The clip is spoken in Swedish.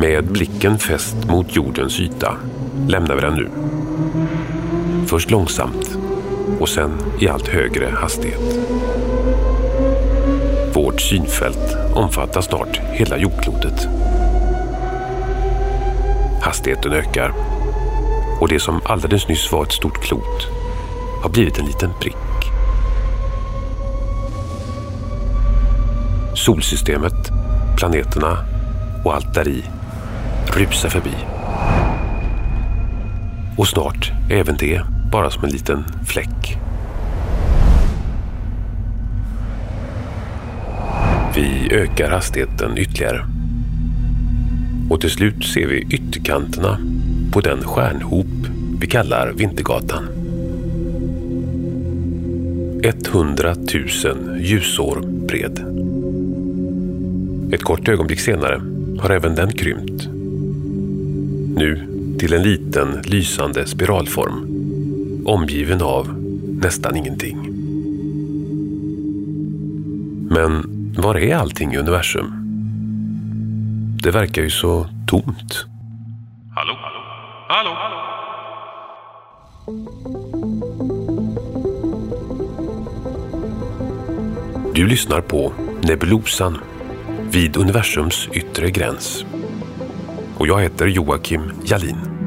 Med blicken fäst mot jordens yta lämnar vi den nu. Först långsamt och sen i allt högre hastighet. Vårt synfält omfattar snart hela jordklotet. Hastigheten ökar och det som alldeles nyss var ett stort klot har blivit en liten prick. Solsystemet, planeterna och allt där i rusar förbi. Och snart är även det bara som en liten fläck. Vi ökar hastigheten ytterligare. Och till slut ser vi ytterkanterna på den stjärnhop vi kallar Vintergatan. 100 000 ljusår bred. Ett kort ögonblick senare har även den krympt. Nu till en liten lysande spiralform omgiven av nästan ingenting. Men var är allting i universum? Det verkar ju så tomt. Hallå? Hallå? Hallå? Du lyssnar på Nebulosan vid universums yttre gräns. Och jag heter Joakim Jalin.